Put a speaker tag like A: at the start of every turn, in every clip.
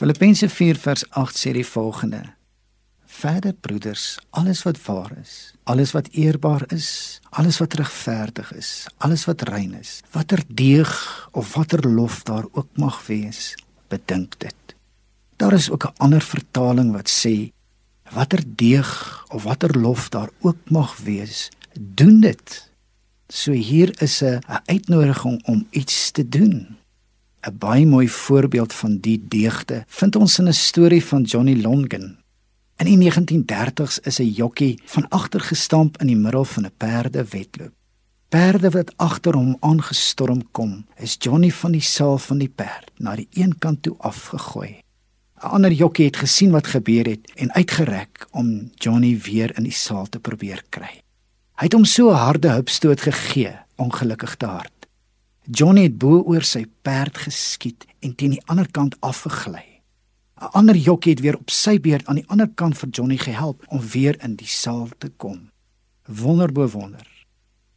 A: Filippense 4 vers 8 sê die volgende: Verder broeders, alles wat waar is, alles wat eerbaar is, alles wat regverdig is, alles wat rein is, watter deeg of watter lof daar ook mag wees, bedink dit. Daar is ook 'n ander vertaling wat sê watter deeg of watter lof daar ook mag wees, doen dit. So hier is 'n uitnodiging om iets te doen. 'n Baie mooi voorbeeld van die deegte vind ons in 'n storie van Johnny Longan. In die 1930s is 'n jokkie van agter gestamp in die middel van 'n perdewedloop. Perde wat agter hom aangestorm kom, is Johnny van die saal van die perd na die een kant toe afgegooi. 'n Ander jokkie het gesien wat gebeur het en uitgereik om Johnny weer in die saal te probeer kry. Hy het hom so 'n harde hupstoot gegee, ongelukkig te hard. Johnny het bo oor sy perd geskiet en teen die ander kant afgegly. 'n ander jokkie het weer op sy beurt aan die ander kant vir Johnny gehelp om weer in die saal te kom. Wonderbo wonder.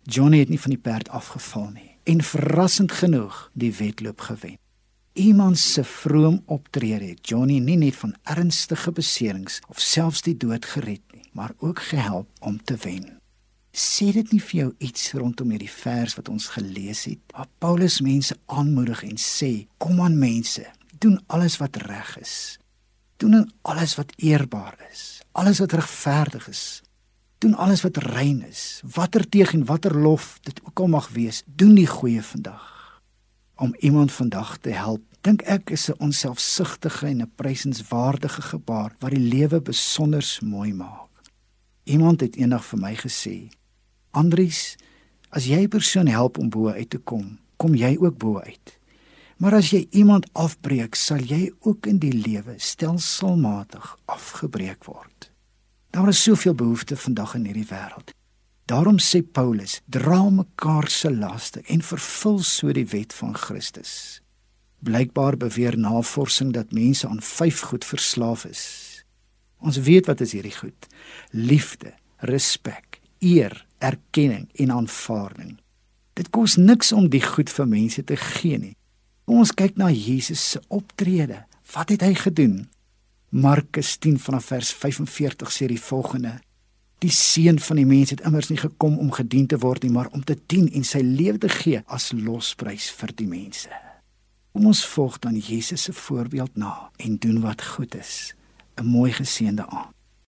A: Johnny het nie van die perd afgeval nie en verrassend genoeg die wedloop gewen. Iemand se vroom optrede het Johnny nie net van ernstige beserings of selfs die dood gered nie, maar ook gehelp om te wen. Sê dit nie vir jou iets rondom hierdie vers wat ons gelees het? Waar Paulus mense aanmoedig en sê: "Kom aan mense, doen alles wat reg is. Doen alles wat eerbaar is, alles wat regverdig is. Doen alles wat rein is. Watter teeg en watter lof dit ook al mag wees, doen die goeie vandag. Om iemand vandag te help, dink ek is 'n onselfsugtige en 'n prysenswaardige gebaar wat die lewe besonder mooi maak. Iemand het eendag vir my gesê: "Andries, as jy 'n persoon help om bo uit te kom, kom jy ook bo uit." Maar as jy iemand afbreek, sal jy ook in die lewe stelselmatig afgebreek word. Daar is soveel behoeftes vandag in hierdie wêreld. Daarom sê Paulus: "Dra mekaar se laste en vervul so die wet van Christus." Blykbaar beweer navorsing dat mense aan vyf goed verslaaf is. Ons weet wat is hierdie goed: liefde, respek, eer, erkenning en aanvaarding. Dit kos niks om die goed vir mense te gee nie. Kom ons kyk na Jesus se optrede. Wat het hy gedoen? Markus 10 vanaf vers 45 sê die volgende: Die seun van die mens het immers nie gekom om gedien te word nie, maar om te dien en sy lewe te gee as losprys vir die mense. Kom ons volg dan Jesus se voorbeeld na en doen wat goed is. 'n Mooi geseënde aand.